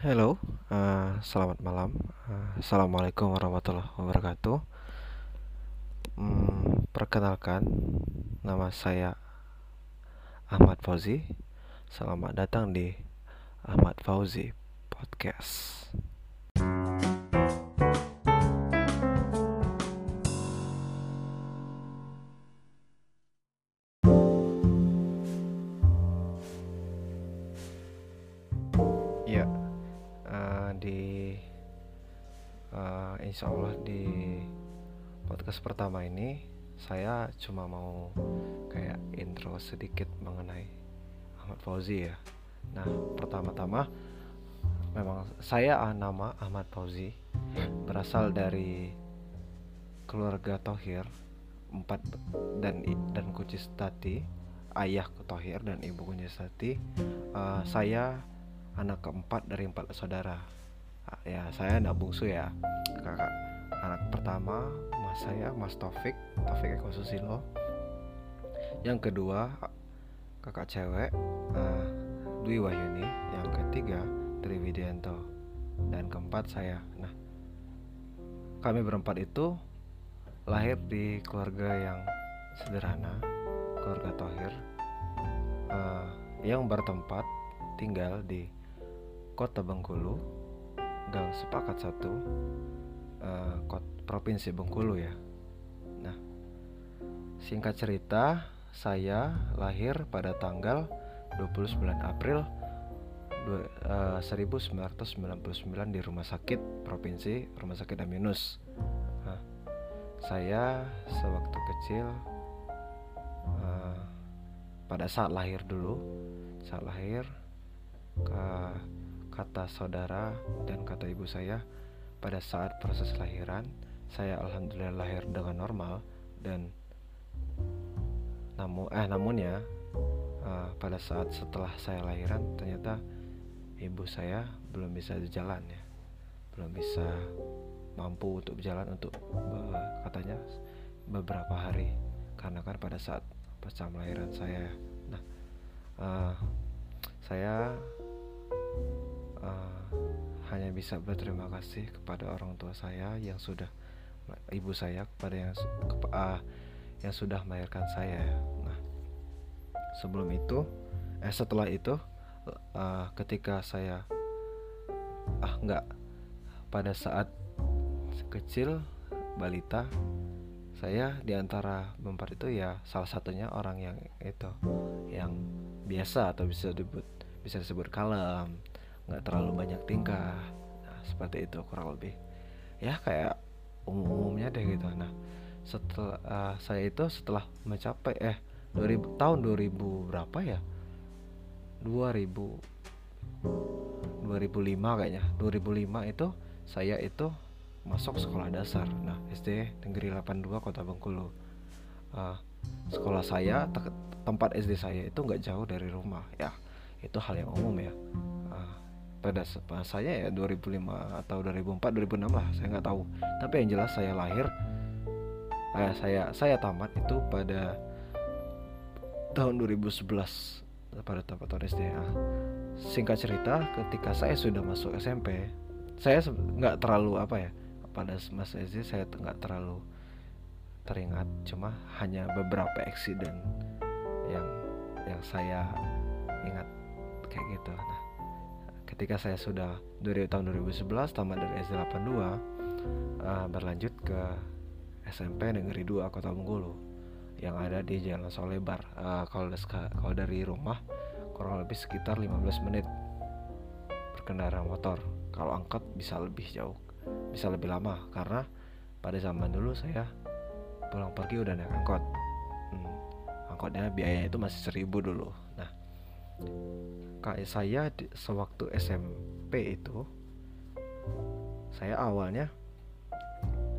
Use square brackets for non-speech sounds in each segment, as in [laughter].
Hello, uh, selamat malam. Uh, Assalamualaikum warahmatullahi wabarakatuh. Hmm, perkenalkan, nama saya Ahmad Fauzi. Selamat datang di Ahmad Fauzi Podcast. Podcast pertama ini saya cuma mau kayak intro sedikit mengenai Ahmad Fauzi ya. Nah, pertama-tama memang saya ah, nama Ahmad Fauzi berasal dari keluarga Tohir empat dan dan Kucistati ayah Tohir dan ibu Kucistati uh, saya anak keempat dari empat saudara. Ah, ya saya anak bungsu ya kakak. Anak pertama mas saya mas Taufik Taufik Eko Susilo. Yang kedua kakak cewek uh, Dwi Wahyuni. Yang ketiga Tri Widianto dan keempat saya. Nah kami berempat itu lahir di keluarga yang sederhana keluarga Tohir. Uh, yang bertempat tinggal di Kota Bengkulu Gang Sepakat satu uh, Provinsi Bengkulu ya. Nah singkat cerita saya lahir pada tanggal 29 April uh, 1999 di Rumah Sakit Provinsi Rumah Sakit Aminus. Nah, saya sewaktu kecil uh, pada saat lahir dulu saat lahir ke kata saudara dan kata ibu saya pada saat proses lahiran saya alhamdulillah lahir dengan normal dan namun eh namun ya uh, pada saat setelah saya lahiran ternyata ibu saya belum bisa jalan ya. Belum bisa mampu untuk berjalan untuk be, katanya beberapa hari. Karena kan pada saat pasca lahiran saya nah uh, saya uh, hanya bisa berterima kasih kepada orang tua saya yang sudah ibu saya kepada yang uh, yang sudah melahirkan saya. Nah, sebelum itu, eh setelah itu, uh, ketika saya ah nggak pada saat kecil balita saya di antara empat itu ya salah satunya orang yang itu yang biasa atau bisa disebut bisa disebut kalem nggak terlalu banyak tingkah nah, seperti itu kurang lebih ya kayak umum-umumnya deh gitu. Nah setelah uh, saya itu setelah mencapai eh 2000 tahun 2000 berapa ya? 2000 2005 kayaknya. 2005 itu saya itu masuk sekolah dasar. Nah SD Negeri 82 Kota Bengkulu. Uh, sekolah saya te tempat SD saya itu nggak jauh dari rumah. Ya itu hal yang umum ya. Uh, pada saya ya 2005 atau 2004 2006 lah saya nggak tahu. Tapi yang jelas saya lahir eh, saya saya tamat itu pada tahun 2011 pada tempat SD ya. singkat cerita ketika saya sudah masuk SMP saya nggak terlalu apa ya pada masa SD saya nggak terlalu teringat. Cuma hanya beberapa eksiden yang yang saya ingat kayak gitu. Nah ketika saya sudah dari tahun 2011 tamat dari SD 82 uh, berlanjut ke SMP Negeri 2 Kota Bengkulu yang ada di Jalan Solebar uh, kalau kalau dari rumah kurang lebih sekitar 15 menit berkendara motor. Kalau angkot bisa lebih jauh bisa lebih lama karena pada zaman dulu saya pulang pergi udah naik angkot. Hmm, angkotnya biayanya itu masih seribu dulu. Nah kayak saya di, sewaktu SMP itu saya awalnya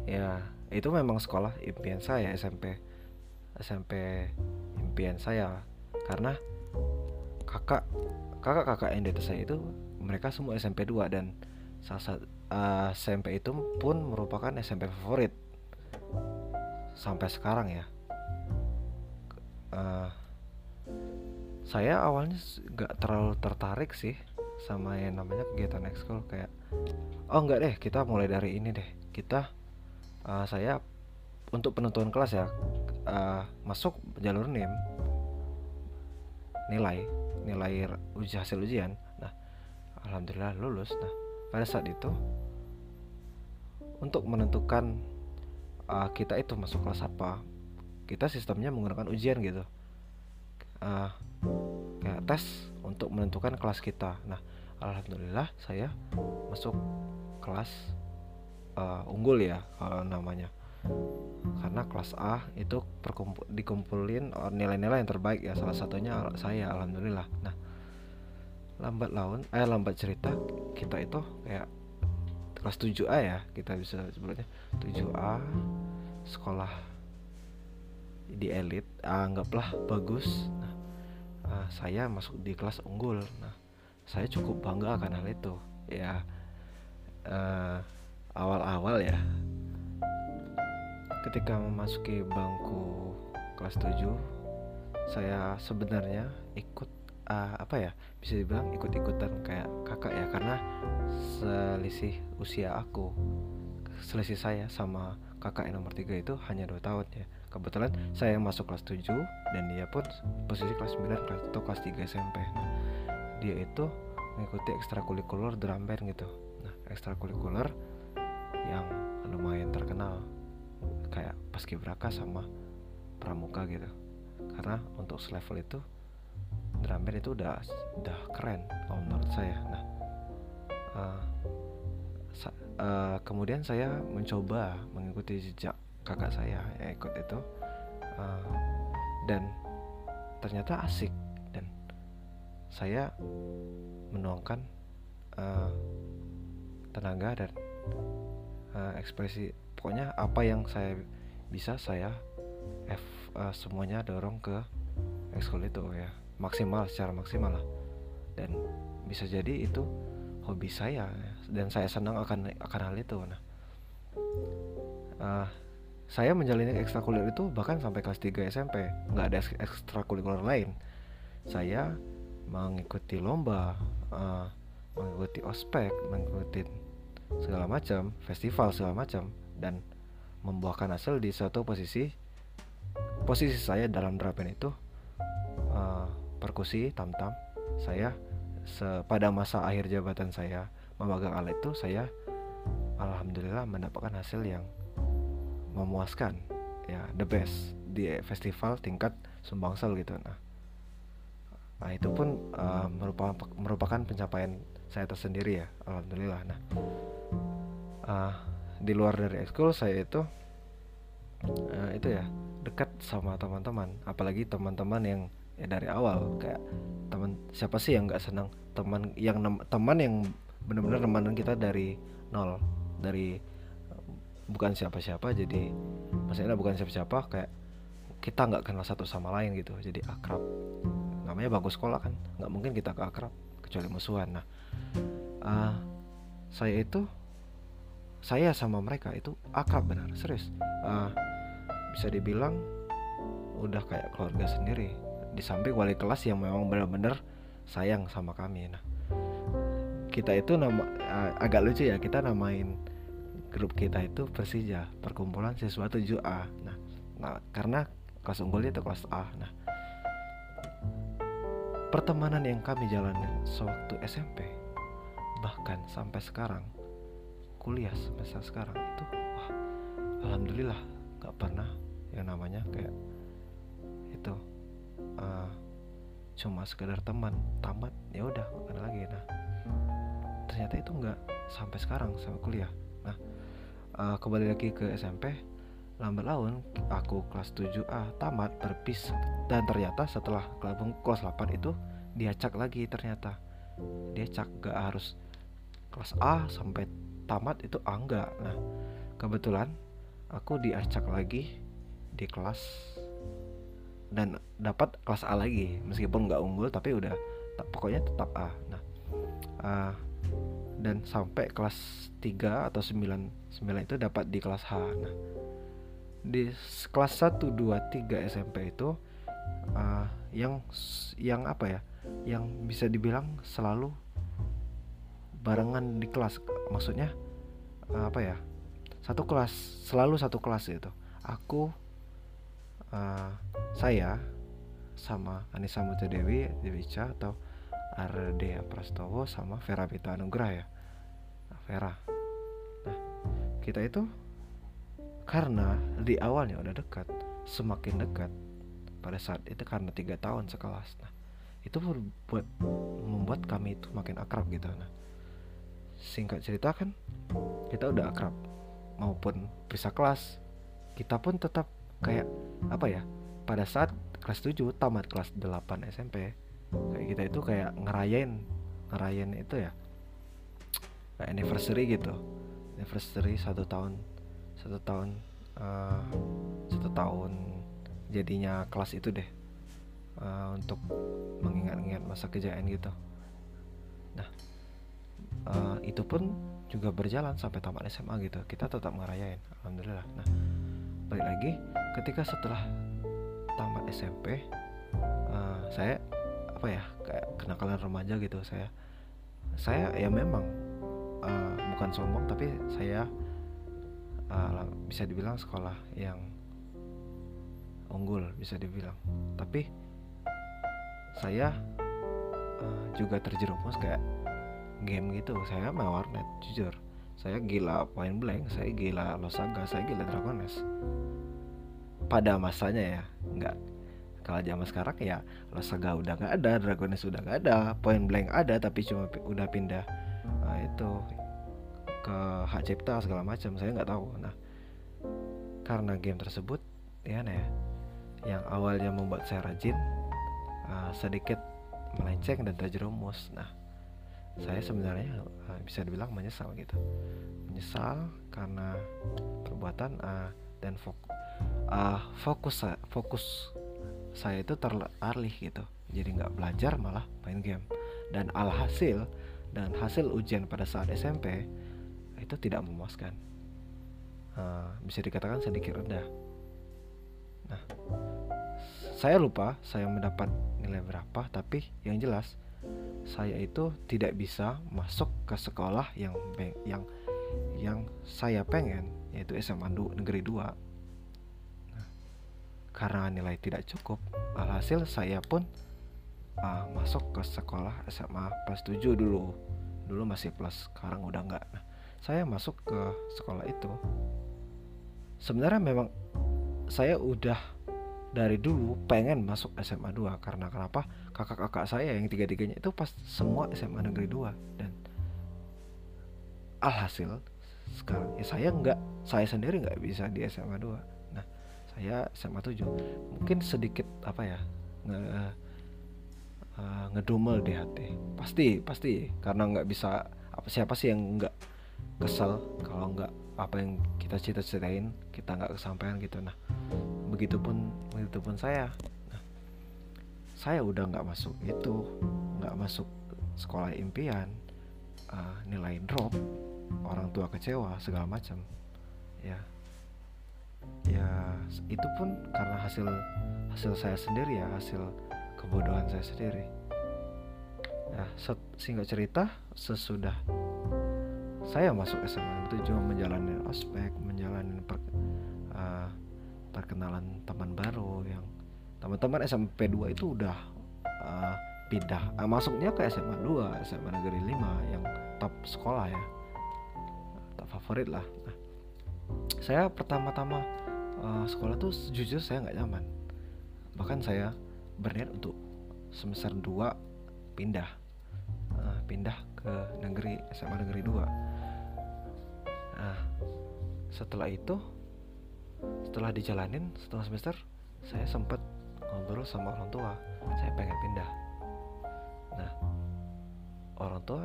ya itu memang sekolah impian saya SMP SMP impian saya. Karena kakak kakak kakak yang di saya itu mereka semua SMP 2 dan salah uh, SMP itu pun merupakan SMP favorit sampai sekarang ya. Uh, saya awalnya nggak terlalu tertarik sih sama yang namanya kegiatan ekskul kayak oh enggak deh kita mulai dari ini deh. Kita uh, saya untuk penentuan kelas ya uh, masuk jalur NIM nilai nilai uji hasil ujian. Nah alhamdulillah lulus. Nah pada saat itu untuk menentukan uh, kita itu masuk kelas apa kita sistemnya menggunakan ujian gitu. Uh, kayak tes untuk menentukan kelas kita. Nah alhamdulillah saya masuk kelas uh, unggul ya kalau namanya. Karena kelas A itu dikumpulin nilai-nilai yang terbaik ya salah satunya saya alhamdulillah. Nah lambat laun eh lambat cerita kita itu kayak kelas 7A ya kita bisa sebutnya. 7A sekolah di elit anggaplah bagus uh, saya masuk di kelas unggul. Nah saya cukup bangga akan hal itu ya. Eh, awal-awal ya ketika memasuki bangku kelas 7 saya sebenarnya ikut uh, apa ya bisa dibilang ikut-ikutan kayak kakak ya karena selisih usia aku selisih saya sama kakak yang nomor tiga itu hanya dua tahun ya kebetulan saya masuk kelas 7 dan dia pun posisi kelas 9 kelas atau kelas 3 SMP nah, dia itu mengikuti ekstrakurikuler drum band gitu. Nah ekstrakurikuler yang lumayan terkenal kayak paskibraka sama pramuka gitu. Karena untuk selevel itu drum band itu udah udah keren kalau menurut saya. Nah uh, uh, kemudian saya mencoba mengikuti jejak kakak saya yang ikut itu uh, dan ternyata asik. Dan saya menuangkan uh, tenaga dan uh, ekspresi. Pokoknya apa yang saya bisa saya F uh, semuanya dorong ke ekskul itu ya. Maksimal secara maksimal lah. Dan bisa jadi itu hobi saya dan saya senang akan akan hal itu nah. Uh, saya menjalani ekstrakurikuler itu bahkan sampai kelas 3 SMP nggak ada ekstrakurikuler lain. Saya mengikuti lomba uh, mengikuti ospek mengikuti segala macam festival segala macam dan membuahkan hasil di suatu posisi posisi saya dalam drapen itu uh, perkusi tam tam saya pada masa akhir jabatan saya memegang alat itu saya alhamdulillah mendapatkan hasil yang memuaskan ya the best di festival tingkat Sumbangsel gitu. Nah nah itu pun uh, merupakan merupakan pencapaian saya tersendiri ya alhamdulillah. Nah uh, di luar dari ekskul saya itu uh, itu ya dekat sama teman-teman. Apalagi teman-teman yang ya dari awal. Kayak teman siapa sih yang nggak senang teman yang teman yang benar-benar teman kita dari nol dari bukan siapa-siapa jadi maksudnya bukan siapa-siapa kayak kita nggak kenal satu sama lain gitu. Jadi akrab. Namanya bagus sekolah kan nggak mungkin kita ke akrab kecuali musuhan. Nah uh, saya itu saya sama mereka itu akrab benar. Serius. Uh, bisa dibilang udah kayak keluarga sendiri. Di samping wali kelas yang memang benar-benar sayang sama kami. Nah kita itu nama uh, agak lucu ya kita namain grup kita itu Persija perkumpulan siswa 7A nah, nah karena kelas unggul itu kelas A. Nah pertemanan yang kami jalani sewaktu SMP bahkan sampai sekarang kuliah semester sekarang itu wah alhamdulillah gak pernah yang namanya kayak itu uh, cuma sekedar teman tamat ya udah gak lagi. Nah ternyata itu nggak sampai sekarang sampai kuliah. Nah uh, kembali lagi ke SMP lambat laun aku kelas 7A tamat berpis dan ternyata setelah kelas 8 itu diacak lagi ternyata. Diacak gak harus kelas A sampai tamat itu A enggak. Nah kebetulan aku diacak lagi di kelas dan dapat kelas A lagi meskipun nggak unggul tapi udah pokoknya tetap A. Nah uh, dan sampai kelas 3 atau 9 9 itu dapat di kelas H. Nah, di kelas 1 2 3 SMP itu uh, yang yang apa ya? Yang bisa dibilang selalu barengan di kelas maksudnya uh, apa ya satu kelas selalu satu kelas itu aku uh, saya sama Anissa Mutia Dewi Dewica atau Ardea Prastowo sama Vera Pita Anugrah ya Vera nah kita itu karena di awalnya udah dekat semakin dekat pada saat itu karena tiga tahun sekelas. Nah itu buat membuat kami itu makin akrab gitu. Nah singkat cerita kan kita udah akrab maupun bisa kelas. Kita pun tetap kayak apa ya pada saat kelas 7 tamat kelas 8 SMP kayak kita itu kayak ngerayain ngerayain itu ya anniversary gitu. Anniversary satu tahun satu tahun uh, satu tahun jadinya kelas itu deh uh, untuk mengingat-ingat masa kejayaan gitu. Nah uh, itu pun juga berjalan sampai tamat SMA gitu. Kita tetap ngerayain alhamdulillah. Nah balik lagi ketika setelah tamat SMP uh, saya apa ya kayak kenakalan remaja gitu. Saya saya ya memang uh, bukan sombong tapi saya uh, bisa dibilang sekolah yang unggul bisa dibilang. Tapi saya uh, juga terjerumus kayak game gitu. Saya main warnet jujur. Saya gila point blank saya gila losaga saya gila dragones pada masanya ya nggak. Kalau zaman sekarang ya losaga udah nggak ada dragones udah nggak ada point blank ada tapi cuma udah pindah itu ke hak cipta segala macam saya nggak tahu. Nah karena game tersebut ya nah ya yang awalnya membuat saya rajin uh, sedikit melenceng dan terjerumus. Nah saya sebenarnya uh, bisa dibilang menyesal gitu. Menyesal karena perbuatan uh, dan fokus uh, fokus fokus saya itu teralih gitu. Jadi nggak belajar malah main game. Dan alhasil dan hasil ujian pada saat SMP itu tidak memuaskan. Uh, bisa dikatakan sedikit rendah. Nah saya lupa saya mendapat nilai berapa tapi yang jelas saya itu tidak bisa masuk ke sekolah yang yang yang saya pengen yaitu SMA Negeri 2 nah, karena nilai tidak cukup alhasil saya pun uh, masuk ke sekolah SMA plus 7 dulu. Dulu masih plus sekarang udah enggak nah, saya masuk ke sekolah itu. Sebenarnya memang saya udah dari dulu pengen masuk SMA 2 karena kenapa? Kakak-kakak saya yang tiga-tiganya itu pas semua SMA negeri 2 dan alhasil sekarang ya saya nggak saya sendiri nggak bisa di SMA 2 nah saya SMA 7 mungkin sedikit apa ya nge, uh, ngedumel di hati. Pasti pasti. Karena nggak bisa apa siapa sih yang nggak kesel kalau nggak apa yang kita cita-citain kita nggak kesampaian gitu. Nah begitupun begitupun saya. Nah, saya udah nggak masuk itu nggak masuk sekolah impian uh, nilai drop orang tua kecewa segala macam. Ya ya itu pun karena hasil hasil saya sendiri ya hasil kebodohan saya sendiri. Ya singkat cerita sesudah saya masuk SMA itu cuma menjalani ospek menjalani per, uh, perkenalan teman baru yang teman-teman SMP 2 itu udah uh, pindah. Uh, masuknya ke SMA 2 SMA Negeri 5 yang top sekolah ya. Top favorit lah. Nah, saya pertama-tama uh, sekolah tuh jujur saya nggak nyaman. Bahkan saya berniat untuk semester 2 pindah. Uh, pindah ke negeri SMA negeri 2 nah setelah itu setelah dijalanin setengah semester saya sempat ngobrol sama orang tua. Saya pengen pindah. Nah orang tua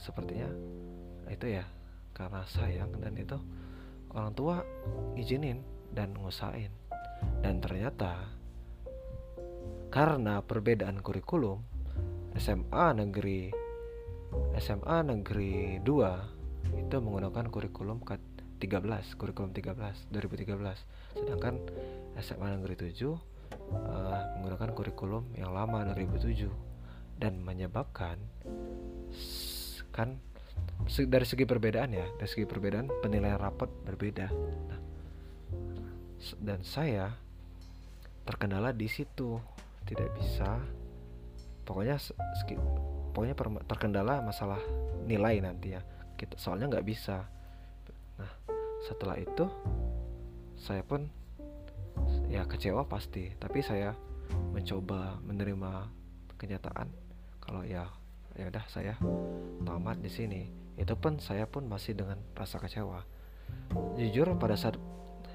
sepertinya itu ya karena sayang dan itu orang tua izinin dan ngusain dan ternyata karena perbedaan kurikulum SMA negeri SMA negeri 2 itu menggunakan kurikulum 13 kurikulum 13 2013 sedangkan SMA Negeri 7 uh, eh, menggunakan kurikulum yang lama 2007 dan menyebabkan kan dari segi perbedaan ya dari segi perbedaan penilaian rapot berbeda. Nah, dan saya terkendala di situ tidak bisa. Pokoknya pokoknya terkendala masalah nilai nanti ya. Kita soalnya nggak bisa. Nah setelah itu saya pun ya kecewa pasti. Tapi saya mencoba menerima kenyataan kalau ya ya udah saya tamat di sini. Itu pun saya pun masih dengan rasa kecewa. Jujur pada saat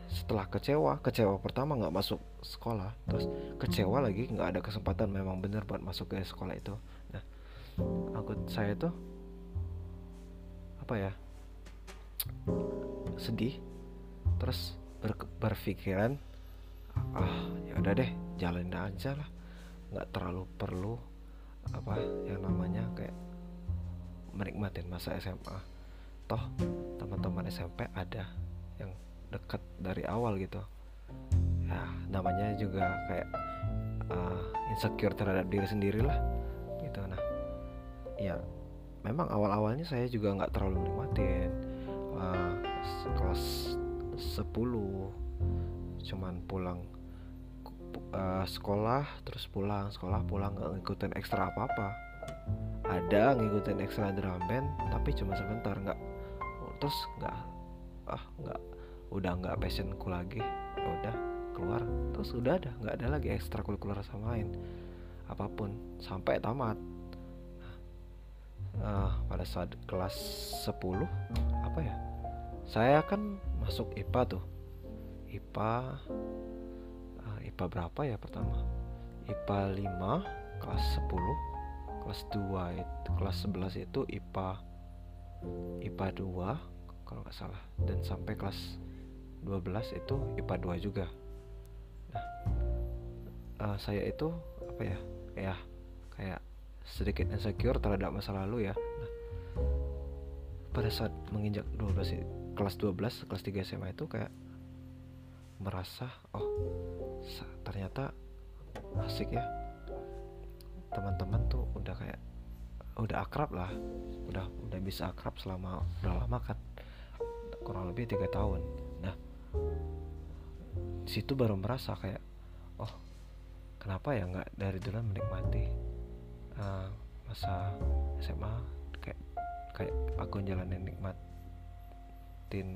setelah kecewa kecewa pertama nggak masuk sekolah terus kecewa lagi nggak ada kesempatan memang benar buat masuk ke sekolah itu. Nah aku saya tuh apa ya sedih terus ber, berpikiran ah ya udah deh jalanin aja lah nggak terlalu perlu apa yang namanya kayak menikmatin masa SMA toh teman-teman SMP ada dekat dari awal gitu. Ya namanya juga kayak uh, insecure terhadap diri sendiri lah gitu. Nah ya memang awal-awalnya saya juga nggak terlalu menikmatin uh, kelas 10 cuman pulang uh, sekolah terus pulang sekolah pulang nggak ngikutin ekstra apa apa ada ngikutin ekstra drum band tapi cuma sebentar nggak terus nggak ah nggak udah nggak passionku lagi ya udah keluar. Terus udah ada nggak ada lagi ekstrakurikuler sama lain. Apa pun sampai tamat. Uh, pada saat kelas 10 apa ya saya kan masuk IPA tuh. IPA uh, eh, IPA berapa ya pertama? IPA 5 kelas 10 kelas 2 itu kelas 11 itu IPA IPA 2 kalau nggak salah. Dan sampai kelas 12 itu IPA 2 juga. Nah uh, saya itu apa ya? Ya kayak sedikit insecure terhadap masa lalu ya. Nah, pada saat menginjak 12 kelas 12 kelas 3 SMA itu kayak merasa oh ternyata asik ya. Teman-teman tuh udah kayak udah akrab lah. Udah udah bisa akrab selama udah lama kan. Kurang lebih tiga tahun situ baru merasa kayak oh kenapa ya nggak dari dulu menikmati uh, masa SMA kayak kayak aku jalanin nikmatin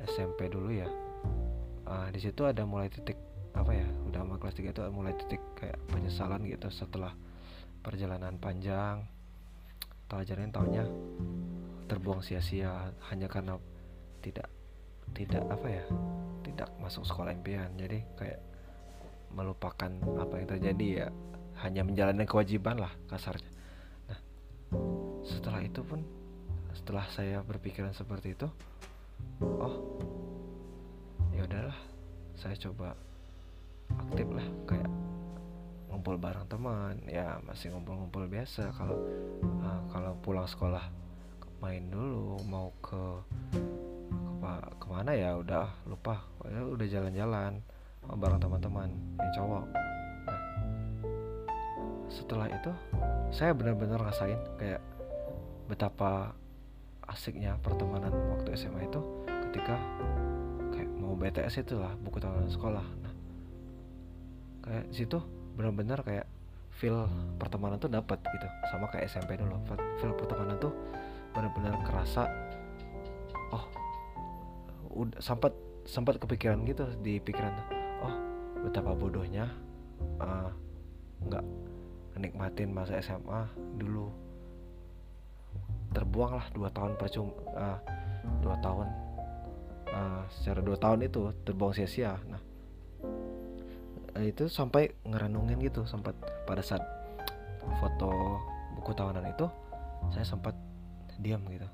SMP dulu ya. Uh, di situ ada mulai titik apa ya udah sama kelas 3 itu mulai titik kayak penyesalan gitu setelah perjalanan panjang. Tahu ajarin tahunnya terbuang sia-sia hanya karena tidak tidak apa ya tidak masuk sekolah impian. Jadi kayak melupakan apa yang terjadi ya hanya menjalani kewajiban lah kasarnya. Nah setelah itu pun setelah saya berpikiran seperti itu oh ya udahlah saya coba aktif lah kayak ngumpul bareng teman ya masih ngumpul-ngumpul biasa. Kalau uh, kalau pulang sekolah main dulu mau ke ke mana ya? Udah lupa. Ya udah jalan-jalan bareng teman-teman yang cowok. Nah, setelah itu saya benar-benar rasain kayak betapa asiknya pertemanan waktu SMA itu ketika kayak mau BTS itulah buku tahunan sekolah. Nah kayak situ benar-benar kayak feel pertemanan tuh dapat gitu. Sama kayak SMP dulu feel pertemanan tuh benar-benar kerasa oh sempat sempat kepikiran gitu di pikiran tuh. Oh betapa bodohnya uh, nggak menikmatin masa SMA dulu. Terbuang lah dua tahun percuma uh, dua tahun uh, secara dua tahun itu terbuang sia-sia. Nah itu sampai ngerenungin gitu sempat pada saat foto buku tahunan itu saya sempat diam gitu.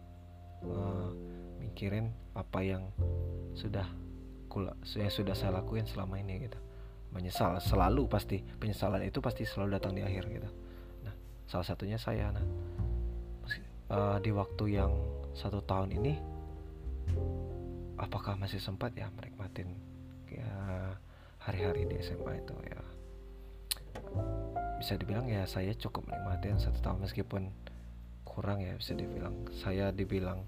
Uh, mikirin apa yang sudah yang sudah saya lakuin selama ini gitu. Menyesal selalu pasti penyesalan itu pasti selalu datang di akhir gitu. Nah salah satunya saya nah. Uh, di waktu yang satu tahun ini apakah masih sempat ya menikmatin ya hari-hari di SMA itu ya? Bisa dibilang ya saya cukup menikmatin satu tahun meskipun kurang ya bisa dibilang. Saya dibilang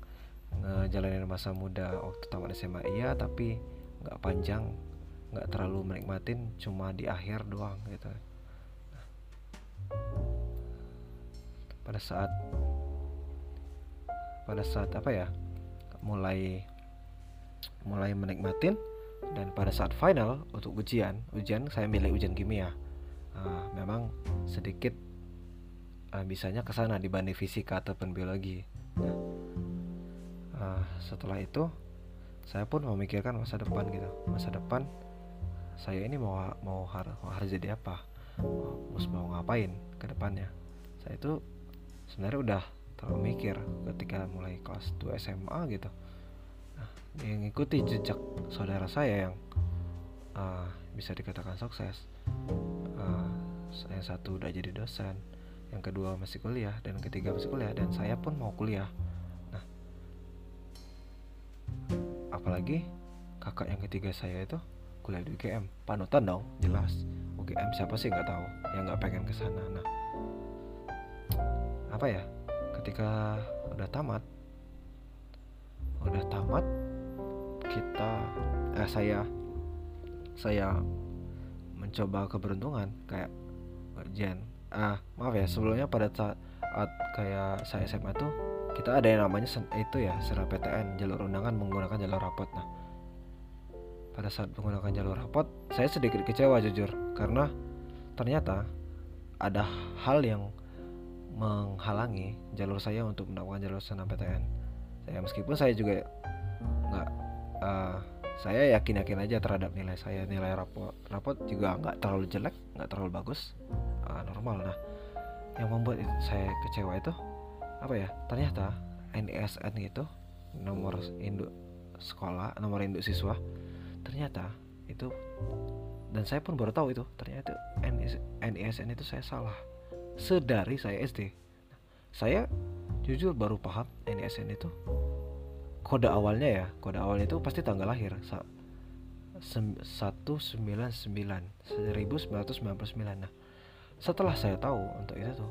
ngejalanin masa muda waktu tamat SMA iya tapi nggak panjang nggak terlalu menikmatin cuma di akhir doang gitu. Pada saat pada saat apa ya mulai mulai menikmatin dan pada saat final untuk ujian ujian saya milih ujian kimia. Uh, memang sedikit uh, bisanya ke sana dibanding fisika ataupun biologi. Nah, uh, setelah itu saya pun memikirkan masa depan gitu. Masa depan saya ini mau mau harus harus jadi apa? Mau, mau ngapain ke depannya? Saya itu sebenarnya udah terlalu mikir ketika mulai kelas 2 SMA gitu. Nah, yang ikuti jejak saudara saya yang uh, bisa dikatakan sukses. Uh, yang satu udah jadi dosen yang kedua masih kuliah dan ketiga masih kuliah dan saya pun mau kuliah apalagi kakak yang ketiga saya itu kuliah di UGM panutan dong jelas. UGM siapa sih nggak tahu yang nggak pengen ke sana. Nah apa ya? Ketika udah tamat udah tamat kita eh saya saya mencoba keberuntungan kayak Jen. Ah maaf ya sebelumnya pada saat kayak saya SMA tuh kita ada yang namanya itu ya serah PTN jalur undangan menggunakan jalur rapot. Nah pada saat menggunakan jalur rapot saya sedikit kecewa jujur. Karena ternyata ada hal yang menghalangi jalur saya untuk mendapatkan jalur senam PTN saya meskipun saya juga nggak uh, saya yakin yakin aja terhadap nilai saya nilai rapot rapot juga nggak terlalu jelek nggak terlalu bagus uh, normal. Nah yang membuat saya kecewa itu apa ya? Ternyata NISN itu nomor induk sekolah nomor induk siswa ternyata itu dan saya pun baru tahu itu ternyata NISN itu saya salah. Sedari saya SD saya jujur baru paham NISN itu kode awalnya ya kode awalnya itu pasti tanggal lahir 199 1999 nah setelah saya tahu untuk itu tuh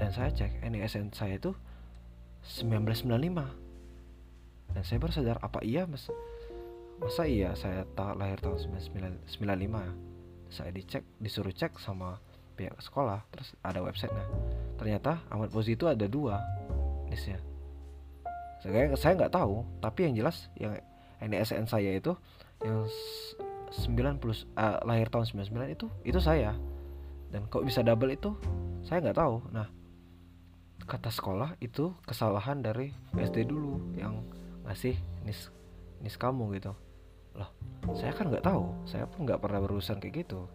dan saya cek NISN saya itu 1995 dan saya baru sadar apa iya mas? Masa iya saya tak lahir tahun 1995 saya dicek disuruh cek sama pihak sekolah terus ada websitenya. Ternyata Ahmad Fauzi itu ada dua nisnya saya saya nggak tahu tapi yang jelas yang NSN saya itu yang 90 uh, lahir tahun 99 itu itu saya. Dan kok bisa double itu saya nggak tahu. Nah kata sekolah itu kesalahan dari SD dulu yang ngasih nis nis kamu gitu. Loh saya kan nggak tahu. Saya pun nggak pernah berurusan kayak gitu.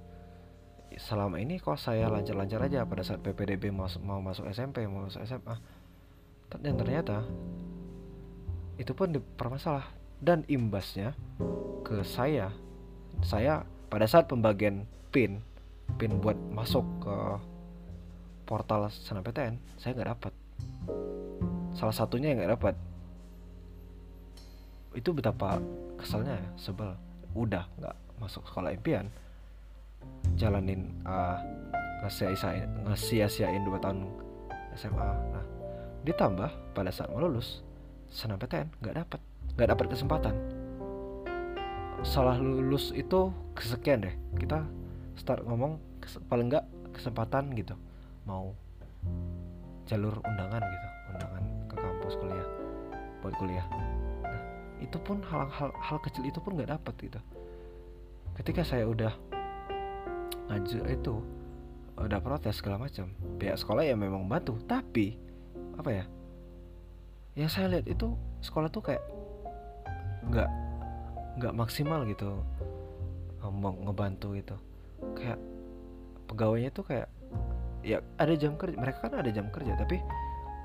Selama ini kok saya lancar-lancar aja pada saat PPDB mau, mau masuk SMP mau masuk SMA dan ternyata itu pun dipermasalah. Dan imbasnya ke saya saya pada saat pembagian pin pin buat masuk ke portal PTN saya nggak dapat. Salah satunya yang nggak dapat. Itu betapa keselnya ya sebel. Udah nggak masuk sekolah impian. Jalanin uh, ngesia-siain ngesia-siain dua tahun SMA nah ditambah pada saat mau lulus PTN nggak dapat. Nggak dapat kesempatan. Salah lulus itu kesekian deh. Kita start ngomong paling nggak kesempatan gitu mau jalur undangan gitu undangan ke kampus kuliah buat kuliah. Nah itu pun hal-hal hal kecil itu pun nggak dapat gitu. Ketika saya udah ngaju itu udah protes segala macam pihak sekolah ya memang bantu tapi apa ya yang saya lihat itu sekolah tuh kayak nggak nggak maksimal gitu ngebantu gitu. Kayak pegawainya tuh kayak ya ada jam kerja mereka kan ada jam kerja tapi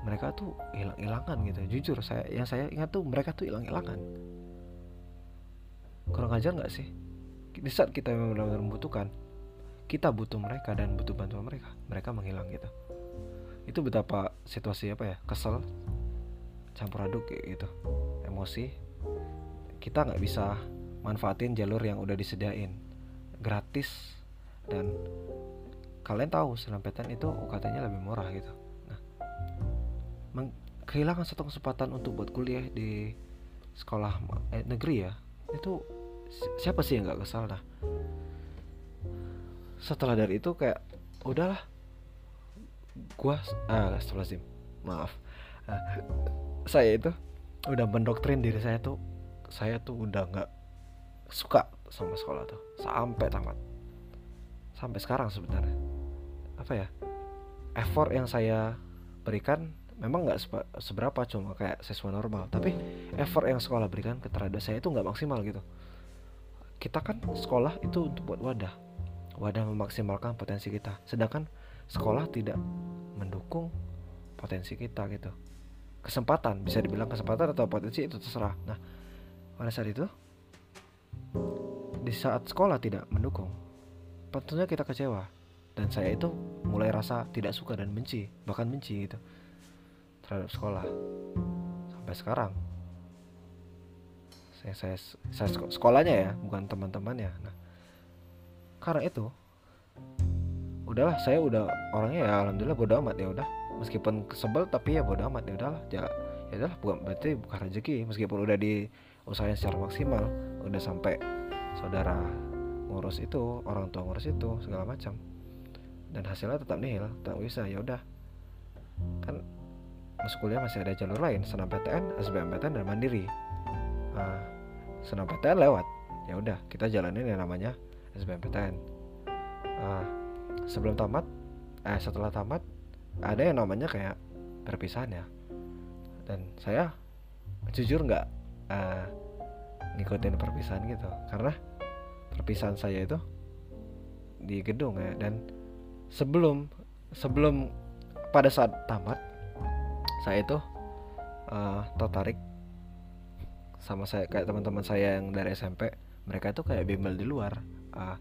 mereka tuh hilang-hilangan gitu. Jujur saya yang saya ingat tuh mereka tuh hilang-hilangan kurang ajar nggak sih? Di saat kita memang benar-benar membutuhkan kita butuh mereka dan butuh bantuan mereka mereka menghilang gitu. Itu betapa situasi apa ya kesel campur aduk gitu. Emosi kita nggak bisa manfaatin jalur yang udah disediain. Gratis dan kalian tahu selampetan itu UKT-nya lebih murah gitu. Nah kehilangan satu kesempatan untuk buat kuliah di sekolah eh, negeri ya itu siapa sih yang nggak kesal dah? Setelah dari itu kayak udahlah gua ah sih maaf. Uh, saya itu udah mendoktrin diri saya tuh saya tuh udah nggak suka sama sekolah tuh sampai tamat. Sampai sekarang sebenarnya apa ya effort yang saya berikan memang nggak seberapa cuma kayak siswa normal. Tapi effort yang sekolah berikan ke terhadap saya itu nggak maksimal gitu. Kita kan sekolah itu untuk buat wadah. Wadah memaksimalkan potensi kita. Sedangkan sekolah tidak mendukung potensi kita gitu. Kesempatan bisa dibilang kesempatan atau potensi itu terserah. Nah pada saat itu di saat sekolah tidak mendukung tentunya kita kecewa dan saya itu mulai rasa tidak suka dan benci bahkan benci gitu terhadap sekolah. Sampai sekarang. Saya saya, saya sekolahnya ya bukan teman-temannya. Nah karena itu udahlah saya udah orangnya ya alhamdulillah bodo amat ya udah. Meskipun kesebel tapi ya bodo amat ya udahlah. Ya ya udahlah bukan berarti bukan rezeki. Meskipun udah diusahain secara maksimal udah sampai saudara ngurus itu orang tua ngurus itu segala macam dan hasilnya tetap nihil tak bisa ya udah. Kan masuk kuliah masih ada jalur lain senam PTN SBMPTN dan mandiri. Nah, senam PTN lewat ya udah kita jalanin yang namanya SBMPTN nah, sebelum tamat eh setelah tamat ada yang namanya kayak perpisahan ya. Dan saya jujur nggak uh, ngikutin perpisahan gitu. Karena perpisahan saya itu di gedung ya. Dan sebelum sebelum pada saat tamat saya itu uh, tertarik sama saya kayak teman-teman saya yang dari SMP mereka itu kayak bimbel di luar. Uh,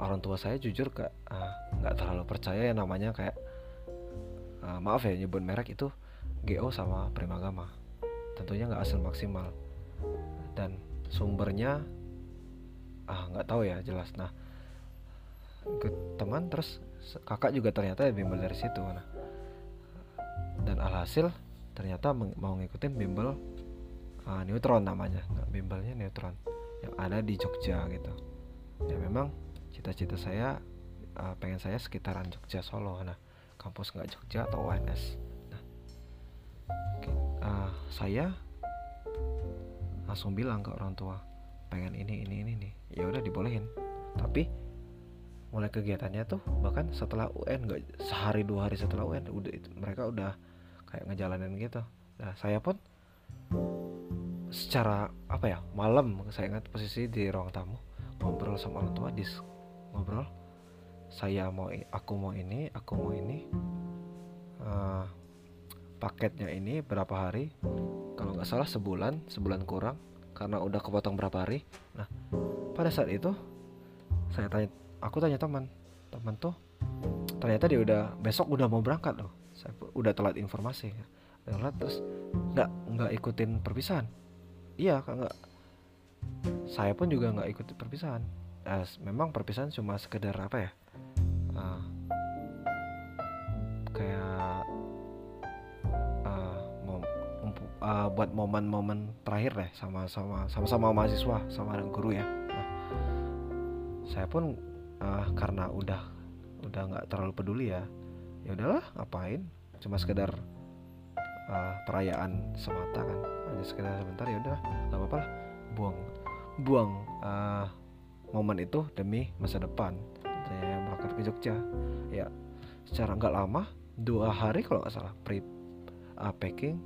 orang tua saya jujur gak nggak uh, terlalu percaya yang namanya kayak uh, maaf ya nyebut merek itu GO sama Primagama. Tentunya nggak asal maksimal. Dan sumbernya ah nggak tahu ya jelas. Nah ke teman terus kakak juga ternyata bimbel dari situ. Nah dan alhasil ternyata mau ngikutin bimbel uh, neutron namanya. Bimbelnya neutron yang ada di Jogja gitu. Ya memang cita-cita saya uh, pengen saya sekitaran Jogja Solo. Nah kampus nggak Jogja atau UNS nah okay, uh, saya langsung bilang ke orang tua pengen ini ini ini nih. Ya udah dibolehin. Tapi mulai kegiatannya tuh bahkan setelah UN nggak sehari dua hari setelah UN udah itu, mereka udah kayak ngejalanin gitu. Nah saya pun secara apa ya malam saya ingat posisi di ruang tamu ngobrol sama orang tua dis ngobrol. Saya mau aku mau ini aku mau ini uh, paketnya ini berapa hari? Kalau nggak salah sebulan sebulan kurang karena udah kepotong berapa hari. Nah pada saat itu saya tanya aku tanya teman teman tuh ternyata dia udah besok udah mau berangkat loh. Saya udah telat informasi. Telat terus nggak nggak ikutin perpisahan. Iya kan nggak. Saya pun juga nggak ikut perpisahan. Eh, memang perpisahan cuma sekedar apa ya uh, kayak uh, buat momen-momen terakhir deh sama sama sama sama mahasiswa sama guru ya. Nah, saya pun uh, karena udah udah nggak terlalu peduli ya ya udahlah ngapain? Cuma sekedar uh, perayaan semata kan. Hanya sekedar sebentar ya udah nggak apa-apa lah. Buang buang uh, momen itu demi masa depan. Saya berangkat ke Jogja. Ya secara nggak lama dua hari kalau nggak salah pre uh, packing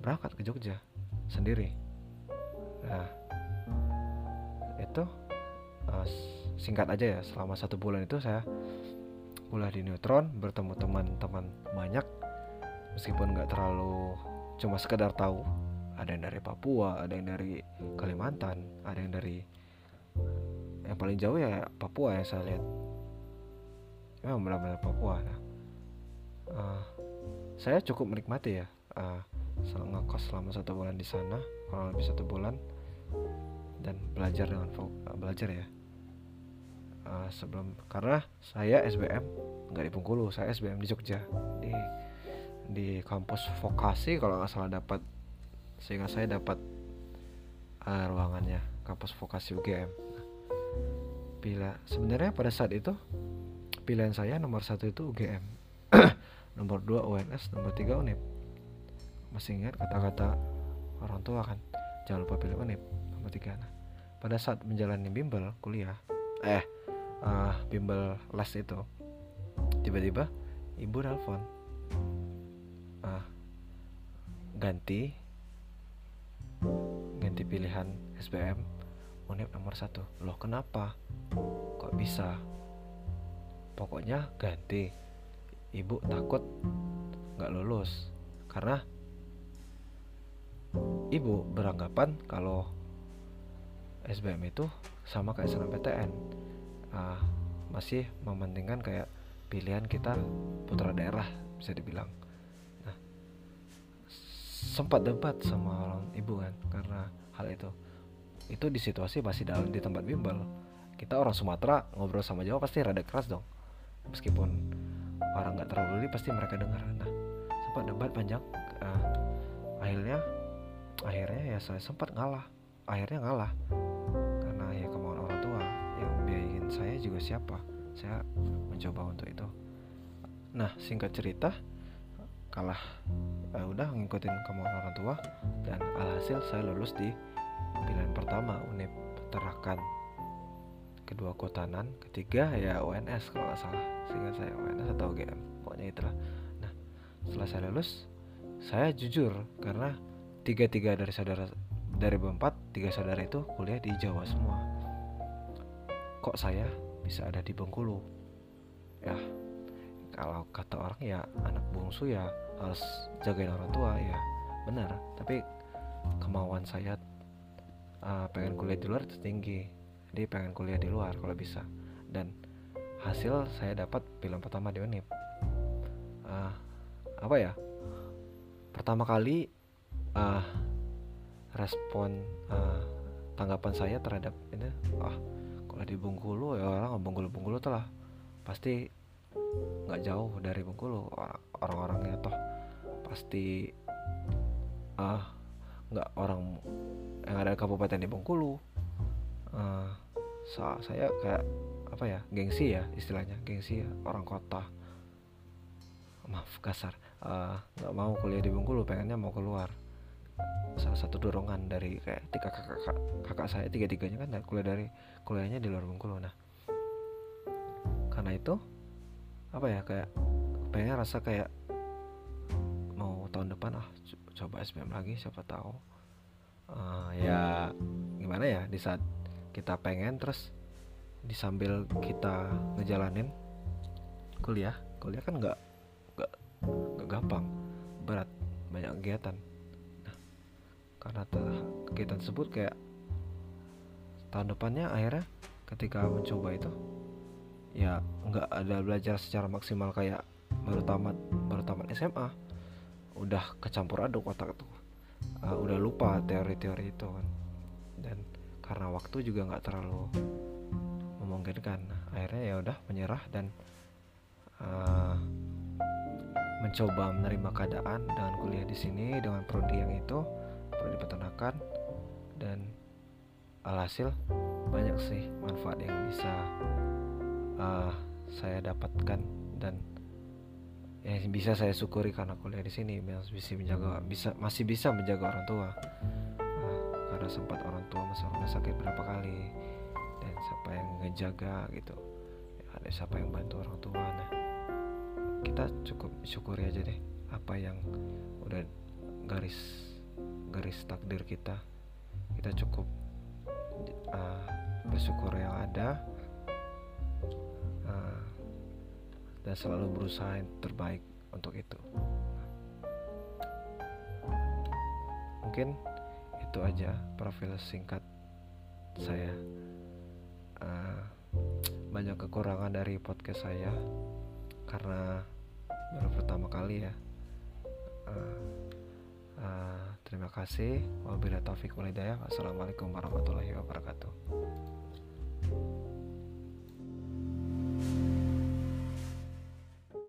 berangkat ke Jogja sendiri. Nah itu uh, singkat aja ya selama satu bulan itu saya kuliah di Neutron bertemu teman-teman banyak. Meskipun nggak terlalu cuma sekedar tahu ada yang dari Papua ada yang dari Kalimantan ada yang dari yang paling jauh ya Papua yang saya lihat. Memang benar-benar Papua nah, uh, saya cukup menikmati ya uh, ngekos selama satu bulan di sana kurang lebih satu bulan dan belajar dengan belajar ya uh, sebelum karena saya SBM nggak di Bengkulu saya SBM di Jogja. Di di kampus vokasi kalau nggak salah dapat sehingga saya dapat uh, ruangannya kampus vokasi UGM bila sebenarnya pada saat itu pilihan saya nomor satu itu UGM [clears throat] nomor dua UNS nomor tiga UNIP masih ingat kata-kata orang tua kan jangan lupa pilih UNIP nomor tiga. Nah pada saat menjalani bimbel kuliah eh uh, bimbel les itu. Tiba-tiba ibu nelfon. Uh, ganti ganti pilihan SBM unit nomor satu. Loh kenapa? Kok bisa? Pokoknya ganti. Ibu takut nggak lulus. Karena ibu beranggapan kalau SBM itu sama kayak SNMPTN uh, masih mementingkan kayak pilihan kita putra daerah bisa dibilang. Nah sempat debat sama orang ibu kan karena hal itu. Itu di situasi masih dalam di tempat bimbel. Kita orang Sumatera ngobrol sama Jawa pasti rada keras dong. Meskipun orang nggak terlalu peduli pasti mereka dengar. Nah sempat debat panjang uh, akhirnya akhirnya ya saya sempat ngalah. Akhirnya ngalah saya juga siapa? Saya mencoba untuk itu. Nah singkat cerita kalah eh, udah ngikutin kemauan orang tua dan alhasil saya lulus di pilihan pertama Unip Terakan kedua Kotanan ketiga ya UNS kalau nggak salah. Sehingga saya UNS atau UGM pokoknya itulah. Nah setelah saya lulus saya jujur karena tiga tiga dari saudara dari berempat tiga saudara itu kuliah di Jawa semua kok saya bisa ada di Bengkulu? Ya kalau kata orang ya anak bungsu ya harus jagain orang tua ya benar. Tapi kemauan saya uh, pengen kuliah di luar tinggi. Jadi pengen kuliah di luar kalau bisa. Dan hasil saya dapat pilihan pertama di Unip. Uh, apa ya? Pertama kali uh, respon uh, tanggapan saya terhadap ini ah kalau di Bengkulu ya orang Bengkulu Bengkulu tuh lah pasti nggak jauh dari Bengkulu. Orang-orangnya toh pasti ah nggak orang yang ada kabupaten di Bengkulu. Uh, saya kayak apa ya gengsi ya istilahnya gengsi ya orang kota. Maaf kasar. Eh, nggak uh, mau kuliah di Bengkulu pengennya mau keluar salah satu dorongan dari kayak tiga kakak kakak, kakak saya tiga tiganya kan kuliah dari kuliahnya di luar Bengkulu. Nah karena itu apa ya kayak pengen rasa kayak mau tahun depan ah coba SBM lagi siapa tahu uh, ya gimana ya di saat kita pengen terus di sambil kita ngejalanin kuliah kuliah kan nggak nggak gampang berat banyak kegiatan karena kegiatan tersebut kayak tahun depannya akhirnya ketika mencoba itu ya nggak ada belajar secara maksimal kayak baru tamat baru tamat SMA udah kecampur aduk otak tuh. Uh, udah lupa teori-teori itu kan. Dan karena waktu juga nggak terlalu memungkinkan. Akhirnya ya udah menyerah dan uh, mencoba menerima keadaan dengan kuliah di sini dengan prodi yang itu prodi peternakan dan alhasil banyak sih manfaat yang bisa uh, saya dapatkan dan yang bisa saya syukuri karena kuliah di sini. Bisa menjaga bisa masih bisa menjaga orang tua. Nah, karena sempat orang tua masuk rumah sakit berapa kali dan siapa yang ngejaga gitu. Ya, ada siapa yang bantu orang tua. Nah kita cukup syukuri aja deh apa yang udah garis garis takdir kita kita cukup uh, bersyukur yang ada dan selalu berusaha yang terbaik untuk itu. Mungkin itu aja profil singkat saya. Uh, banyak kekurangan dari podcast saya karena baru pertama kali ya. Uh, uh, terima kasih. Wabillahi taufiq walhidayah. Wassalamualaikum warahmatullahi wabarakatuh.